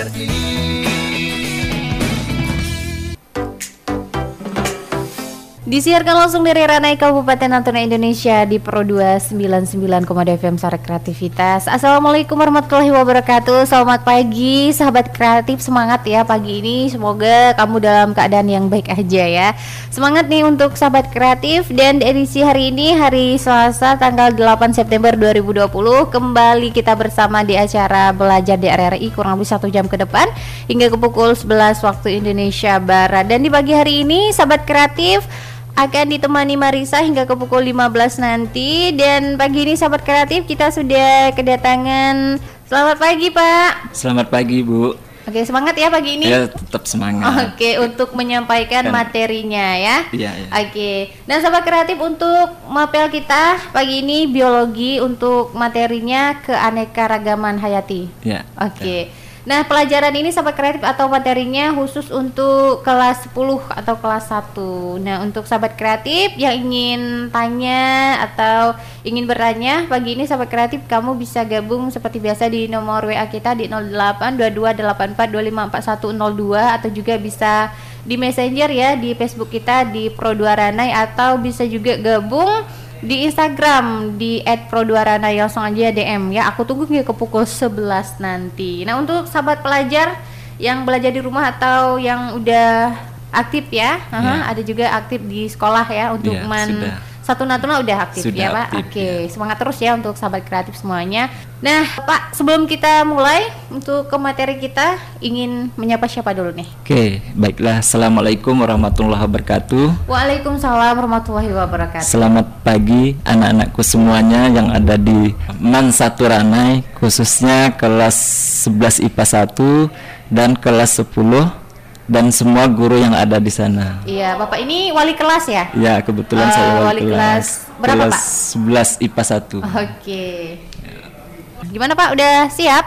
perdí. Disiarkan langsung dari Ranai Kabupaten Natuna Indonesia di Pro 299,2 FM Sore Kreativitas. Assalamualaikum warahmatullahi wabarakatuh. Selamat pagi sahabat kreatif. Semangat ya pagi ini. Semoga kamu dalam keadaan yang baik aja ya. Semangat nih untuk sahabat kreatif dan edisi hari ini hari Selasa tanggal 8 September 2020 kembali kita bersama di acara belajar di RRI kurang lebih satu jam ke depan hingga ke pukul 11 waktu Indonesia Barat. Dan di pagi hari ini sahabat kreatif akan ditemani Marisa hingga ke pukul 15 nanti. Dan pagi ini sahabat kreatif kita sudah kedatangan. Selamat pagi Pak. Selamat pagi Bu. Oke semangat ya pagi ini. Ya tetap semangat. Oke untuk menyampaikan kan. materinya ya. Iya ya. Oke. Dan sahabat kreatif untuk mapel kita pagi ini biologi untuk materinya keanekaragaman hayati. Ya Oke. Ya. Nah, pelajaran ini sahabat kreatif atau materinya khusus untuk kelas 10 atau kelas 1. Nah, untuk sahabat kreatif yang ingin tanya atau ingin bertanya pagi ini sahabat kreatif kamu bisa gabung seperti biasa di nomor WA kita di 082284254102 atau juga bisa di Messenger ya di Facebook kita di Pro2 Ranai atau bisa juga gabung di Instagram di @pro2rana langsung aja DM ya. Aku tunggu hingga ke pukul 11 nanti. Nah, untuk sahabat pelajar yang belajar di rumah atau yang udah aktif ya, uh -huh, ya. ada juga aktif di sekolah ya untuk ya, men sudah satu Natuna udah aktif Sudah ya Pak. Aktif, Oke, ya. semangat terus ya untuk sahabat kreatif semuanya. Nah Pak, sebelum kita mulai untuk ke materi kita ingin menyapa siapa dulu nih? Oke, baiklah. Assalamualaikum warahmatullahi wabarakatuh. Waalaikumsalam warahmatullahi wabarakatuh. Selamat pagi anak-anakku semuanya yang ada di Man Satu Ranai, khususnya kelas 11 IPA 1 dan kelas 10 dan semua guru yang ada di sana. Iya, Bapak ini wali kelas ya? Iya, kebetulan uh, saya wali, wali kelas. kelas. Berapa, kelas Pak? 11 IPA 1. Oke. Okay. Gimana, Pak? Udah siap?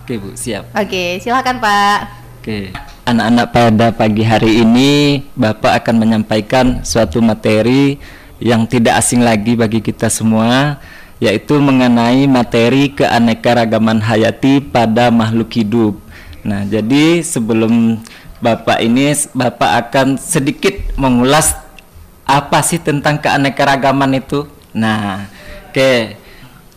Oke, Bu, siap. Oke, silakan, Pak. Oke. Anak-anak pada pagi hari ini Bapak akan menyampaikan suatu materi yang tidak asing lagi bagi kita semua yaitu mengenai materi keanekaragaman hayati pada makhluk hidup. Nah, jadi sebelum Bapak ini Bapak akan sedikit mengulas apa sih tentang keanekaragaman itu. Nah, oke.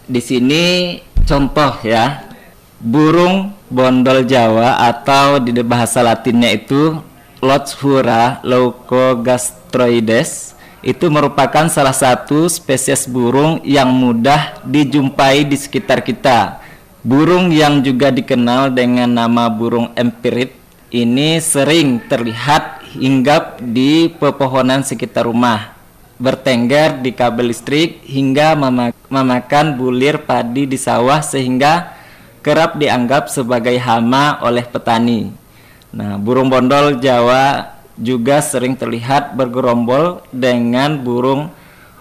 Di sini contoh ya. Burung bondol Jawa atau di bahasa Latinnya itu Lotshura leucogastroides itu merupakan salah satu spesies burung yang mudah dijumpai di sekitar kita. Burung yang juga dikenal dengan nama burung empirit ini sering terlihat hinggap di pepohonan sekitar rumah, bertengger di kabel listrik hingga memakan bulir padi di sawah sehingga kerap dianggap sebagai hama oleh petani. Nah, burung bondol Jawa juga sering terlihat bergerombol dengan burung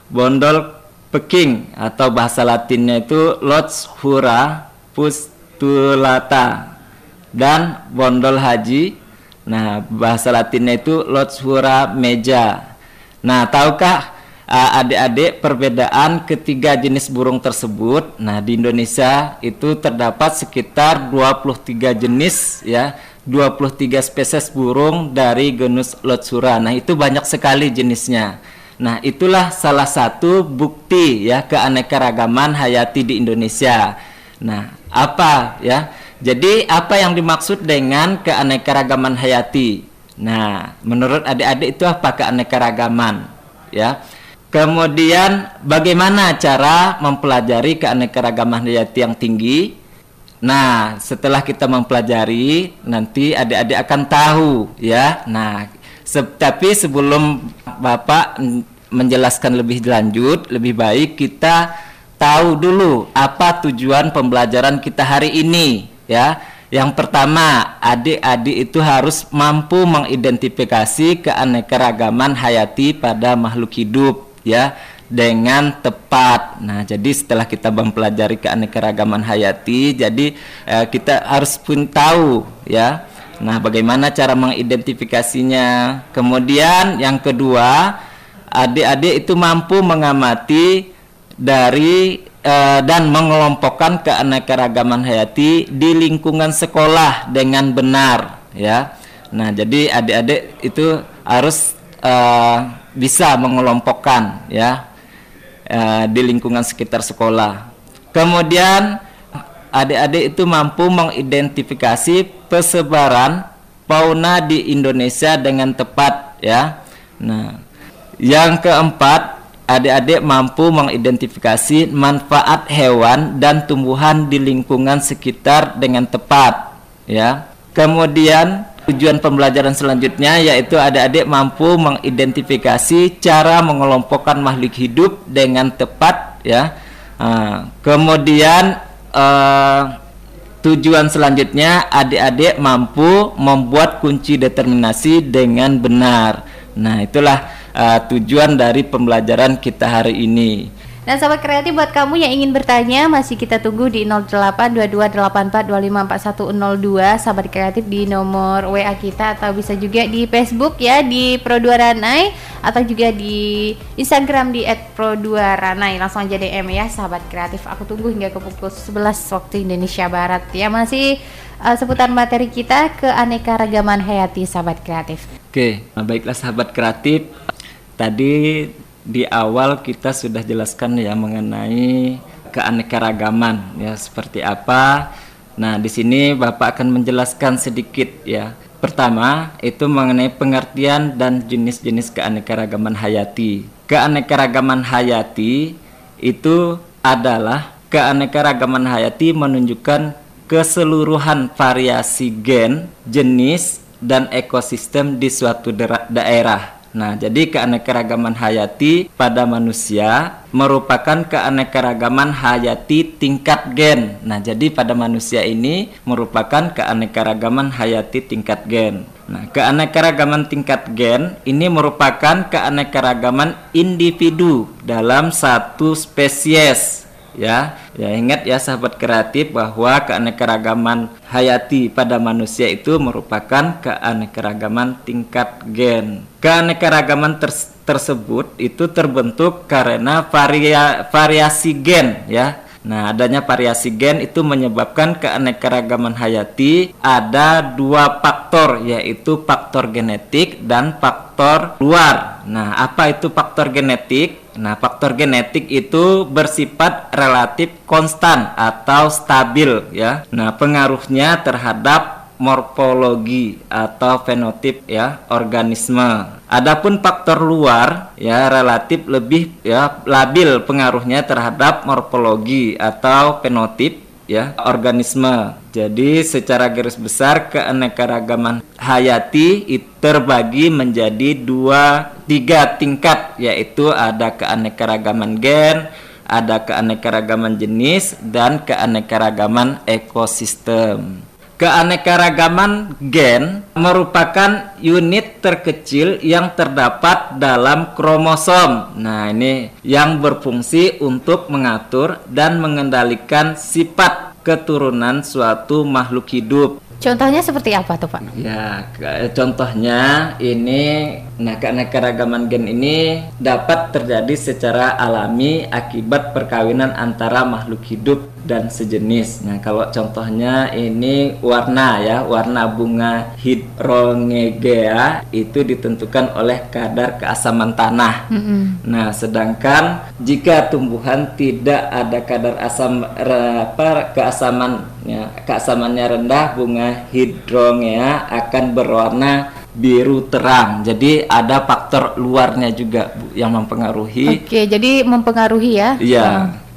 bondol peking atau bahasa latinnya itu Lotshura pustulata dan bondol haji. Nah, bahasa Latinnya itu Lotshura meja. Nah, tahukah adik-adik perbedaan ketiga jenis burung tersebut? Nah, di Indonesia itu terdapat sekitar 23 jenis ya, 23 spesies burung dari genus Lotshura. Nah, itu banyak sekali jenisnya. Nah, itulah salah satu bukti ya keanekaragaman hayati di Indonesia. Nah, apa ya? Jadi apa yang dimaksud dengan keanekaragaman hayati? Nah, menurut adik-adik itu apa keanekaragaman? Ya. Kemudian bagaimana cara mempelajari keanekaragaman hayati yang tinggi? Nah, setelah kita mempelajari, nanti adik-adik akan tahu ya. Nah, se tapi sebelum Bapak menjelaskan lebih lanjut, lebih baik kita tahu dulu apa tujuan pembelajaran kita hari ini ya. Yang pertama, adik-adik itu harus mampu mengidentifikasi keanekaragaman hayati pada makhluk hidup ya dengan tepat. Nah, jadi setelah kita mempelajari keanekaragaman hayati, jadi eh, kita harus pun tahu ya. Nah, bagaimana cara mengidentifikasinya? Kemudian yang kedua, adik-adik itu mampu mengamati dari uh, dan mengelompokkan keanekaragaman hayati di lingkungan sekolah dengan benar ya. Nah, jadi adik-adik itu harus uh, bisa mengelompokkan ya uh, di lingkungan sekitar sekolah. Kemudian adik-adik itu mampu mengidentifikasi persebaran fauna di Indonesia dengan tepat ya. Nah, yang keempat, adik-adik mampu mengidentifikasi manfaat hewan dan tumbuhan di lingkungan sekitar dengan tepat ya. Kemudian tujuan pembelajaran selanjutnya yaitu adik-adik mampu mengidentifikasi cara mengelompokkan makhluk hidup dengan tepat ya. Nah, kemudian uh, Tujuan selanjutnya adik-adik mampu membuat kunci determinasi dengan benar. Nah, itulah uh, tujuan dari pembelajaran kita hari ini. Dan sahabat kreatif buat kamu yang ingin bertanya masih kita tunggu di 082284254102 sahabat kreatif di nomor WA kita atau bisa juga di Facebook ya di Pro2 Ranai atau juga di Instagram di @pro2ranai langsung aja DM ya sahabat kreatif. Aku tunggu hingga ke pukul 11 waktu Indonesia Barat ya masih uh, seputar materi kita keanekaragaman hayati sahabat kreatif. Oke, baiklah sahabat kreatif. Tadi di awal kita sudah jelaskan ya mengenai keanekaragaman ya seperti apa. Nah, di sini Bapak akan menjelaskan sedikit ya. Pertama, itu mengenai pengertian dan jenis-jenis keanekaragaman hayati. Keanekaragaman hayati itu adalah keanekaragaman hayati menunjukkan keseluruhan variasi gen, jenis, dan ekosistem di suatu daerah Nah, jadi keanekaragaman hayati pada manusia merupakan keanekaragaman hayati tingkat gen. Nah, jadi pada manusia ini merupakan keanekaragaman hayati tingkat gen. Nah, keanekaragaman tingkat gen ini merupakan keanekaragaman individu dalam satu spesies ya ya ingat ya sahabat kreatif bahwa keanekaragaman hayati pada manusia itu merupakan keanekaragaman tingkat gen keanekaragaman ter tersebut itu terbentuk karena varia variasi gen ya Nah, adanya variasi gen itu menyebabkan keanekaragaman hayati ada dua faktor yaitu faktor genetik dan faktor luar. Nah, apa itu faktor genetik? Nah, faktor genetik itu bersifat relatif konstan atau stabil ya. Nah, pengaruhnya terhadap morfologi atau fenotip ya organisme. Adapun faktor luar ya relatif lebih ya labil pengaruhnya terhadap morfologi atau fenotip ya organisme. Jadi secara garis besar keanekaragaman hayati itu terbagi menjadi dua tiga tingkat yaitu ada keanekaragaman gen, ada keanekaragaman jenis dan keanekaragaman ekosistem. Keanekaragaman gen merupakan unit terkecil yang terdapat dalam kromosom. Nah, ini yang berfungsi untuk mengatur dan mengendalikan sifat keturunan suatu makhluk hidup. Contohnya seperti apa tuh Pak? Ya, contohnya ini, nah keanekaragaman gen ini dapat terjadi secara alami akibat perkawinan antara makhluk hidup dan sejenis. Nah, kalau contohnya ini warna ya, warna bunga hidrongegea itu ditentukan oleh kadar keasaman tanah. Mm -hmm. Nah, sedangkan jika tumbuhan tidak ada kadar asam apa keasaman ya, keasamannya rendah, bunga hidrongea akan berwarna biru terang. Jadi ada faktor luarnya juga Bu yang mempengaruhi. Oke, jadi mempengaruhi ya. Iya.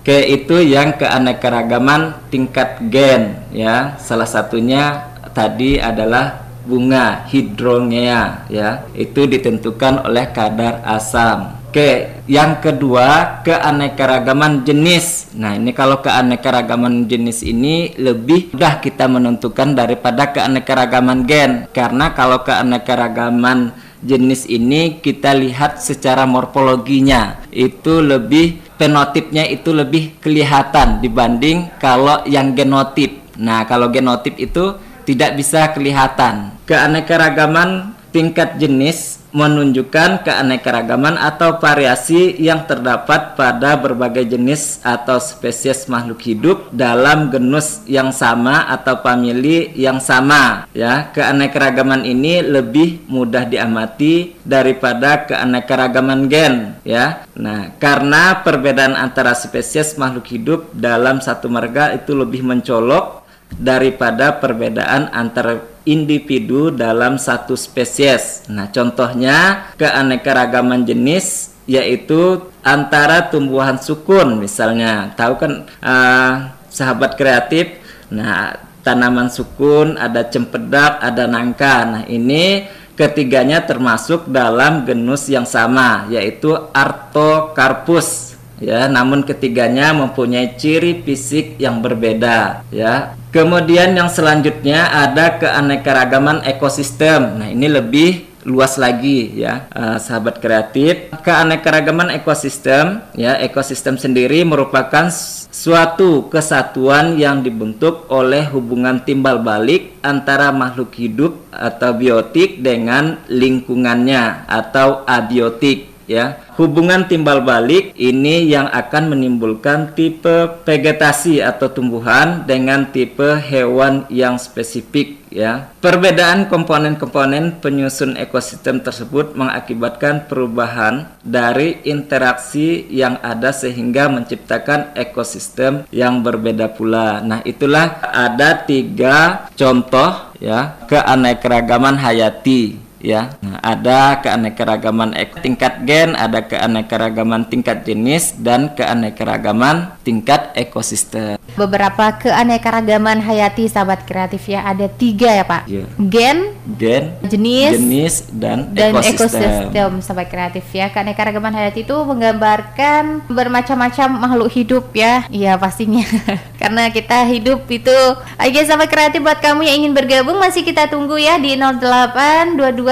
Ke itu yang keanekaragaman tingkat gen ya. Salah satunya tadi adalah bunga hidrongea ya. Itu ditentukan oleh kadar asam. Oke, yang kedua keanekaragaman jenis. Nah, ini kalau keanekaragaman jenis ini lebih mudah kita menentukan daripada keanekaragaman gen. Karena kalau keanekaragaman jenis ini kita lihat secara morfologinya itu lebih fenotipnya itu lebih kelihatan dibanding kalau yang genotip. Nah, kalau genotip itu tidak bisa kelihatan. Keanekaragaman tingkat jenis menunjukkan keanekaragaman atau variasi yang terdapat pada berbagai jenis atau spesies makhluk hidup dalam genus yang sama atau famili yang sama ya. Keanekaragaman ini lebih mudah diamati daripada keanekaragaman gen ya. Nah karena perbedaan antara spesies makhluk hidup dalam satu marga itu lebih mencolok daripada perbedaan antara individu dalam satu spesies. Nah, contohnya keanekaragaman jenis yaitu antara tumbuhan sukun misalnya. Tahu kan uh, sahabat kreatif? Nah, tanaman sukun ada cempedak, ada nangka. Nah, ini ketiganya termasuk dalam genus yang sama yaitu Artocarpus ya namun ketiganya mempunyai ciri fisik yang berbeda ya. Kemudian yang selanjutnya ada keanekaragaman ekosistem. Nah ini lebih luas lagi ya uh, sahabat kreatif. Keanekaragaman ekosistem ya ekosistem sendiri merupakan suatu kesatuan yang dibentuk oleh hubungan timbal balik antara makhluk hidup atau biotik dengan lingkungannya atau abiotik ya. Hubungan timbal balik ini yang akan menimbulkan tipe vegetasi atau tumbuhan dengan tipe hewan yang spesifik ya. Perbedaan komponen-komponen penyusun ekosistem tersebut mengakibatkan perubahan dari interaksi yang ada sehingga menciptakan ekosistem yang berbeda pula. Nah, itulah ada tiga contoh ya keanekaragaman hayati ya. Nah, ada keanekaragaman tingkat gen, ada keanekaragaman tingkat jenis dan keanekaragaman tingkat ekosistem. Beberapa keanekaragaman hayati sahabat kreatif ya ada tiga ya pak. Ya. Gen, gen, jenis, jenis dan, dan ekosistem. ekosistem sahabat kreatif ya. Keanekaragaman hayati itu menggambarkan bermacam-macam makhluk hidup ya. Iya pastinya. Karena kita hidup itu. Oke sahabat kreatif buat kamu yang ingin bergabung masih kita tunggu ya di 08 22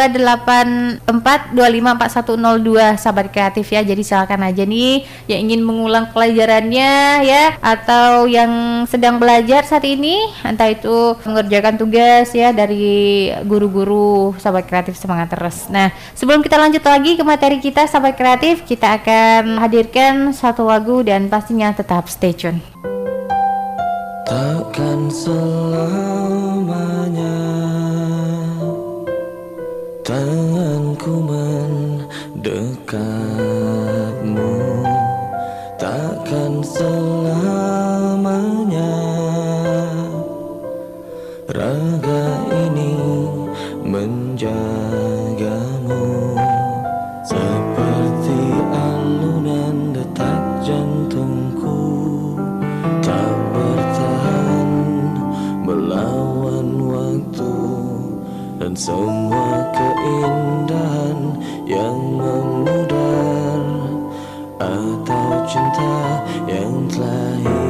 0284254102 sahabat kreatif ya. Jadi silakan aja nih yang ingin mengulang pelajarannya ya atau yang sedang belajar saat ini entah itu mengerjakan tugas ya dari guru-guru sahabat kreatif semangat terus. Nah, sebelum kita lanjut lagi ke materi kita sahabat kreatif, kita akan hadirkan satu lagu dan pastinya tetap stay tune. Takkan selamanya Tanganku mendekatmu selamanya. Raga ini menjagamu. Seperti alunan detak jantungku. Tak bertahan melawan waktu Dan semua keindahan yang cinta yang telah hilang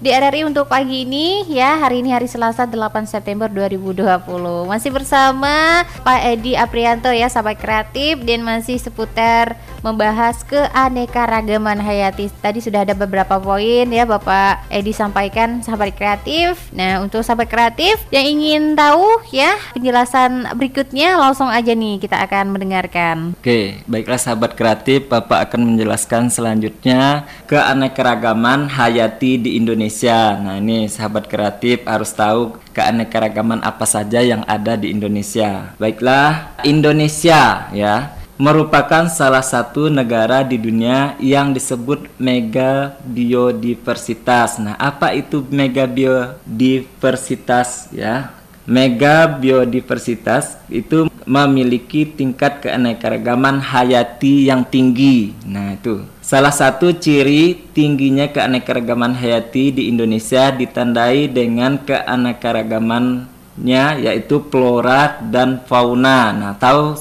di RRI untuk pagi ini ya. Hari ini hari Selasa 8 September 2020. Masih bersama Pak Edi Aprianto ya, sahabat kreatif dan masih seputar membahas keanekaragaman hayati. Tadi sudah ada beberapa poin ya Bapak Edi sampaikan sahabat kreatif. Nah, untuk sahabat kreatif yang ingin tahu ya penjelasan berikutnya langsung aja nih kita akan mendengarkan. Oke, baiklah sahabat kreatif, Bapak akan menjelaskan selanjutnya keanekaragaman hayati di Indonesia. Nah, ini sahabat kreatif harus tahu keanekaragaman apa saja yang ada di Indonesia. Baiklah, Indonesia ya merupakan salah satu negara di dunia yang disebut mega biodiversitas. Nah, apa itu mega biodiversitas ya? Mega biodiversitas itu memiliki tingkat keanekaragaman hayati yang tinggi. Nah, itu salah satu ciri tingginya keanekaragaman hayati di Indonesia ditandai dengan keanekaragamannya yaitu flora dan fauna. Nah, tahu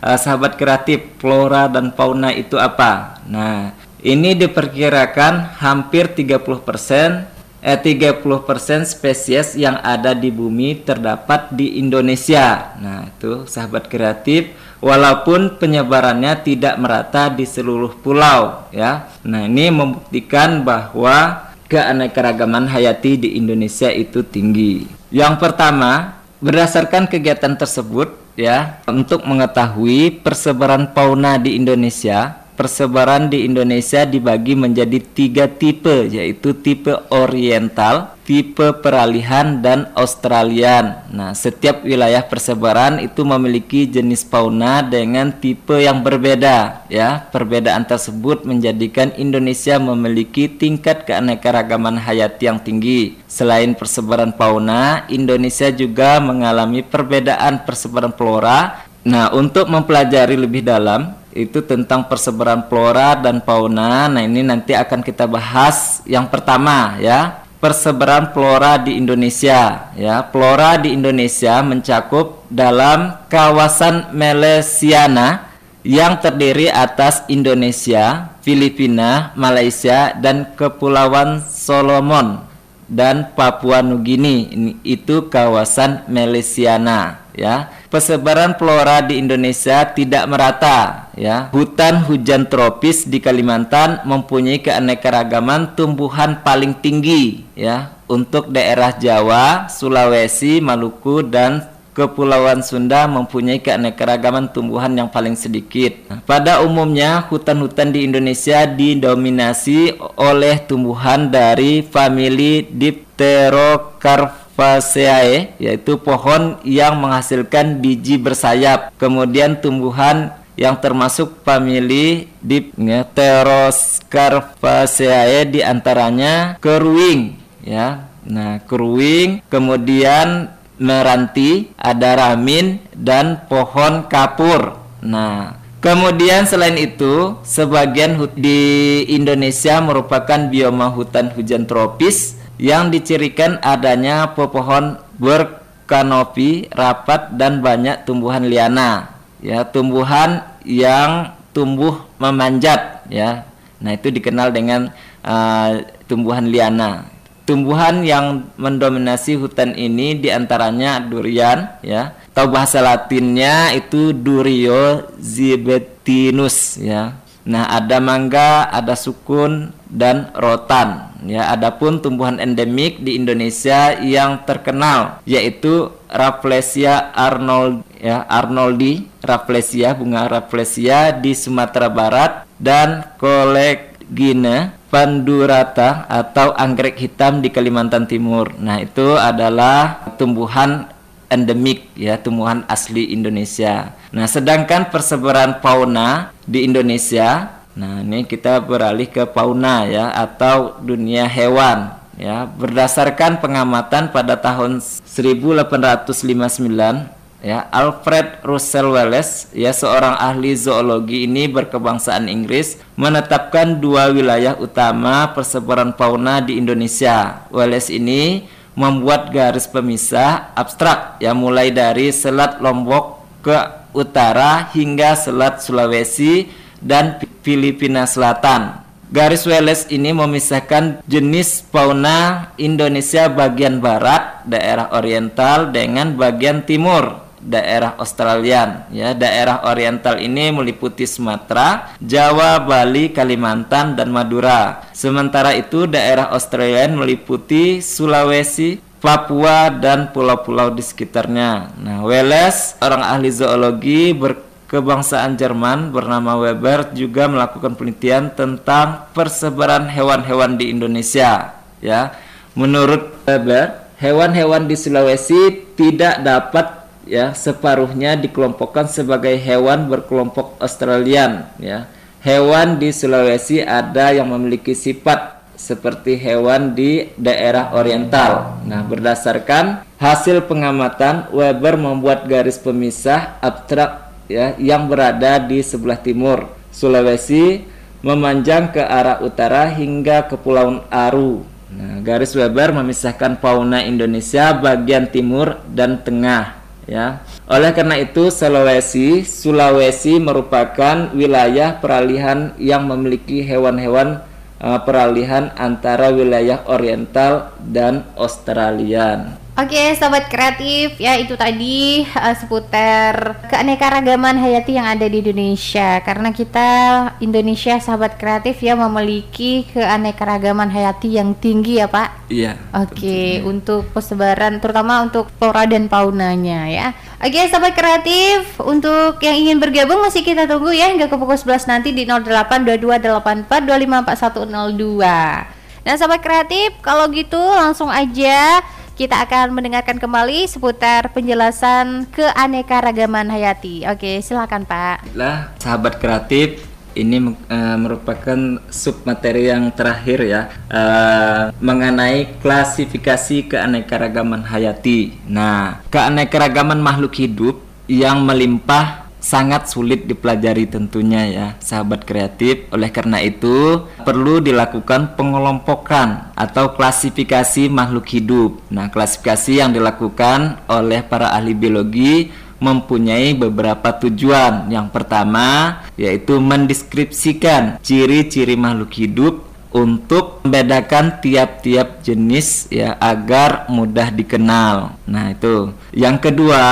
uh, sahabat kreatif flora dan fauna itu apa? Nah, ini diperkirakan hampir 30% eh, 30% spesies yang ada di bumi terdapat di Indonesia. Nah, itu sahabat kreatif walaupun penyebarannya tidak merata di seluruh pulau ya. Nah, ini membuktikan bahwa keanekaragaman hayati di Indonesia itu tinggi. Yang pertama, berdasarkan kegiatan tersebut ya, untuk mengetahui persebaran fauna di Indonesia, persebaran di Indonesia dibagi menjadi tiga tipe yaitu tipe oriental, tipe peralihan dan australian. Nah, setiap wilayah persebaran itu memiliki jenis fauna dengan tipe yang berbeda ya. Perbedaan tersebut menjadikan Indonesia memiliki tingkat keanekaragaman hayati yang tinggi. Selain persebaran fauna, Indonesia juga mengalami perbedaan persebaran flora. Nah, untuk mempelajari lebih dalam itu tentang persebaran flora dan fauna. Nah, ini nanti akan kita bahas yang pertama ya. Persebaran flora di Indonesia ya. Flora di Indonesia mencakup dalam kawasan Melesiana yang terdiri atas Indonesia, Filipina, Malaysia dan Kepulauan Solomon dan Papua Nugini. Ini itu kawasan Melesiana ya persebaran flora di Indonesia tidak merata ya. Hutan hujan tropis di Kalimantan mempunyai keanekaragaman tumbuhan paling tinggi ya. Untuk daerah Jawa, Sulawesi, Maluku dan Kepulauan Sunda mempunyai keanekaragaman tumbuhan yang paling sedikit. Pada umumnya, hutan-hutan di Indonesia didominasi oleh tumbuhan dari famili Dipterocarp Faceae yaitu pohon yang menghasilkan biji bersayap. Kemudian tumbuhan yang termasuk famili Dipteroscarpaceae di antaranya keruing ya. Nah, keruing kemudian meranti, ada ramin dan pohon kapur. Nah, Kemudian selain itu, sebagian di Indonesia merupakan bioma hutan hujan tropis yang dicirikan adanya pepohon berkanopi rapat dan banyak tumbuhan liana. Ya tumbuhan yang tumbuh memanjat ya. Nah itu dikenal dengan uh, tumbuhan liana. Tumbuhan yang mendominasi hutan ini di antaranya durian ya. Atau bahasa latinnya itu Durio zibetinus ya Nah, ada mangga, ada sukun dan rotan. Ya, adapun tumbuhan endemik di Indonesia yang terkenal yaitu Rafflesia arnold ya, arnoldi, Rafflesia bunga Rafflesia di Sumatera Barat dan Colegina pandurata atau anggrek hitam di Kalimantan Timur. Nah, itu adalah tumbuhan endemik ya, tumbuhan asli Indonesia. Nah, sedangkan persebaran fauna di Indonesia, nah ini kita beralih ke fauna ya atau dunia hewan ya. Berdasarkan pengamatan pada tahun 1859 ya Alfred Russel Wallace ya seorang ahli zoologi ini berkebangsaan Inggris menetapkan dua wilayah utama persebaran fauna di Indonesia. Wallace ini membuat garis pemisah abstrak ya mulai dari Selat Lombok ke utara hingga Selat Sulawesi dan Filipina Selatan. Garis Welles ini memisahkan jenis fauna Indonesia bagian barat, daerah oriental dengan bagian timur, daerah Australian. Ya, daerah oriental ini meliputi Sumatera, Jawa, Bali, Kalimantan, dan Madura. Sementara itu daerah Australian meliputi Sulawesi, Papua dan pulau-pulau di sekitarnya. Nah, Welles, orang ahli zoologi berkebangsaan Jerman bernama Weber juga melakukan penelitian tentang persebaran hewan-hewan di Indonesia. Ya, menurut Weber, hewan-hewan di Sulawesi tidak dapat ya separuhnya dikelompokkan sebagai hewan berkelompok Australian. Ya, hewan di Sulawesi ada yang memiliki sifat seperti hewan di daerah oriental. Nah, berdasarkan hasil pengamatan, Weber membuat garis pemisah abstrak ya yang berada di sebelah timur Sulawesi memanjang ke arah utara hingga ke Pulau Aru. Nah, garis Weber memisahkan fauna Indonesia bagian timur dan tengah ya. Oleh karena itu Sulawesi Sulawesi merupakan wilayah peralihan yang memiliki hewan-hewan uh, peralihan antara wilayah oriental dan Australian. Oke, sahabat kreatif, ya itu tadi uh, seputar keanekaragaman hayati yang ada di Indonesia. Karena kita Indonesia sahabat kreatif ya memiliki keanekaragaman hayati yang tinggi ya, Pak. Iya. Oke, untuk persebaran terutama untuk flora dan faunanya ya. Oke, sahabat kreatif, untuk yang ingin bergabung masih kita tunggu ya hingga ke pukul 11 nanti di 082284254102. Nah, sahabat kreatif, kalau gitu langsung aja kita akan mendengarkan kembali seputar penjelasan keanekaragaman hayati. Oke, silakan Pak. Lah, sahabat kreatif, ini uh, merupakan sub materi yang terakhir ya uh, mengenai klasifikasi keanekaragaman hayati. Nah, keanekaragaman makhluk hidup yang melimpah sangat sulit dipelajari tentunya ya sahabat kreatif oleh karena itu perlu dilakukan pengelompokan atau klasifikasi makhluk hidup nah klasifikasi yang dilakukan oleh para ahli biologi mempunyai beberapa tujuan yang pertama yaitu mendeskripsikan ciri-ciri makhluk hidup untuk membedakan tiap-tiap jenis ya agar mudah dikenal. Nah, itu. Yang kedua,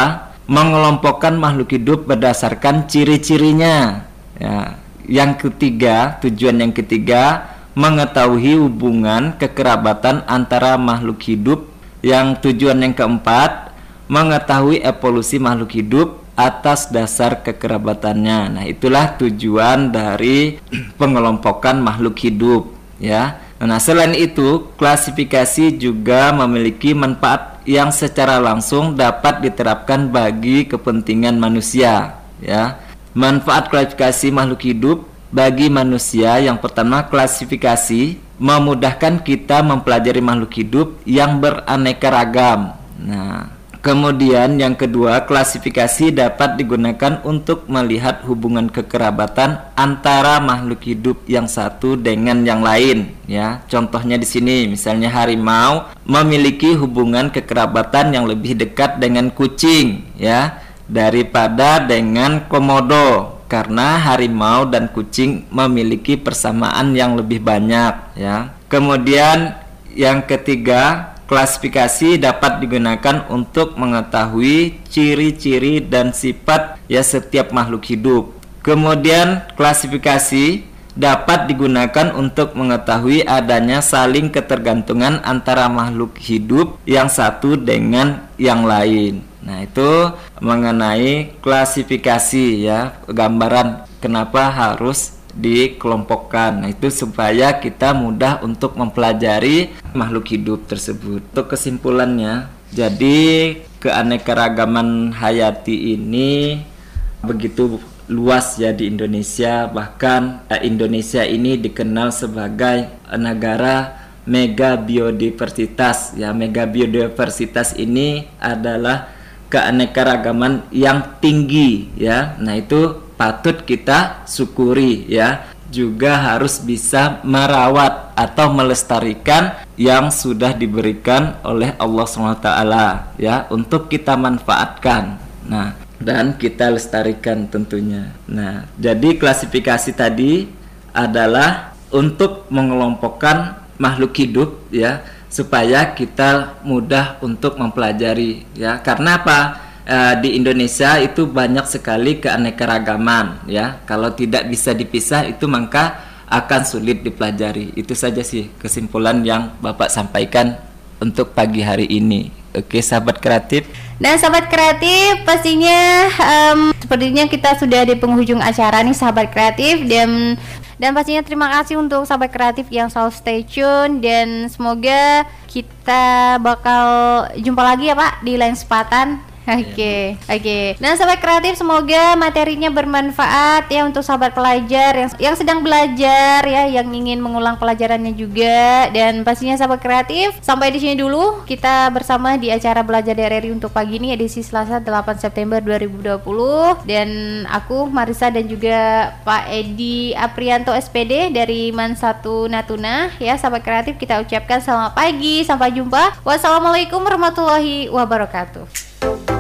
mengelompokkan makhluk hidup berdasarkan ciri-cirinya. Ya. Yang ketiga, tujuan yang ketiga, mengetahui hubungan kekerabatan antara makhluk hidup. Yang tujuan yang keempat, mengetahui evolusi makhluk hidup atas dasar kekerabatannya. Nah, itulah tujuan dari pengelompokan makhluk hidup, ya. Nah, selain itu, klasifikasi juga memiliki manfaat yang secara langsung dapat diterapkan bagi kepentingan manusia, ya. Manfaat klasifikasi makhluk hidup bagi manusia yang pertama klasifikasi memudahkan kita mempelajari makhluk hidup yang beraneka ragam. Nah, Kemudian yang kedua, klasifikasi dapat digunakan untuk melihat hubungan kekerabatan antara makhluk hidup yang satu dengan yang lain, ya. Contohnya di sini, misalnya harimau memiliki hubungan kekerabatan yang lebih dekat dengan kucing, ya, daripada dengan komodo karena harimau dan kucing memiliki persamaan yang lebih banyak, ya. Kemudian yang ketiga, Klasifikasi dapat digunakan untuk mengetahui ciri-ciri dan sifat ya setiap makhluk hidup. Kemudian klasifikasi dapat digunakan untuk mengetahui adanya saling ketergantungan antara makhluk hidup yang satu dengan yang lain. Nah, itu mengenai klasifikasi ya, gambaran kenapa harus dikelompokkan. Nah, itu supaya kita mudah untuk mempelajari makhluk hidup tersebut. Untuk kesimpulannya, jadi keanekaragaman hayati ini begitu luas ya di Indonesia. Bahkan eh, Indonesia ini dikenal sebagai negara mega biodiversitas. Ya, mega biodiversitas ini adalah keanekaragaman yang tinggi ya. Nah, itu patut kita syukuri ya juga harus bisa merawat atau melestarikan yang sudah diberikan oleh Allah SWT ya untuk kita manfaatkan. Nah, dan kita lestarikan tentunya. Nah, jadi klasifikasi tadi adalah untuk mengelompokkan makhluk hidup ya supaya kita mudah untuk mempelajari ya karena apa Eh, di Indonesia itu banyak sekali keanekaragaman ya. Kalau tidak bisa dipisah itu maka akan sulit dipelajari. Itu saja sih kesimpulan yang Bapak sampaikan untuk pagi hari ini. Oke sahabat kreatif. Nah, sahabat kreatif, pastinya em, sepertinya kita sudah di penghujung acara nih, sahabat kreatif, dan dan pastinya terima kasih untuk sahabat kreatif yang selalu stay tune. Dan semoga kita bakal jumpa lagi ya Pak di lain kesempatan. Oke, oke. Nah, sahabat kreatif, semoga materinya bermanfaat ya untuk sahabat pelajar yang yang sedang belajar ya, yang ingin mengulang pelajarannya juga. Dan pastinya sahabat kreatif, sampai di sini dulu kita bersama di acara belajar DRRI untuk pagi ini edisi Selasa 8 September 2020 dan aku Marisa dan juga Pak Edi Aprianto SPD dari Man 1 Natuna ya, sahabat kreatif kita ucapkan selamat pagi, sampai jumpa. Wassalamualaikum warahmatullahi wabarakatuh.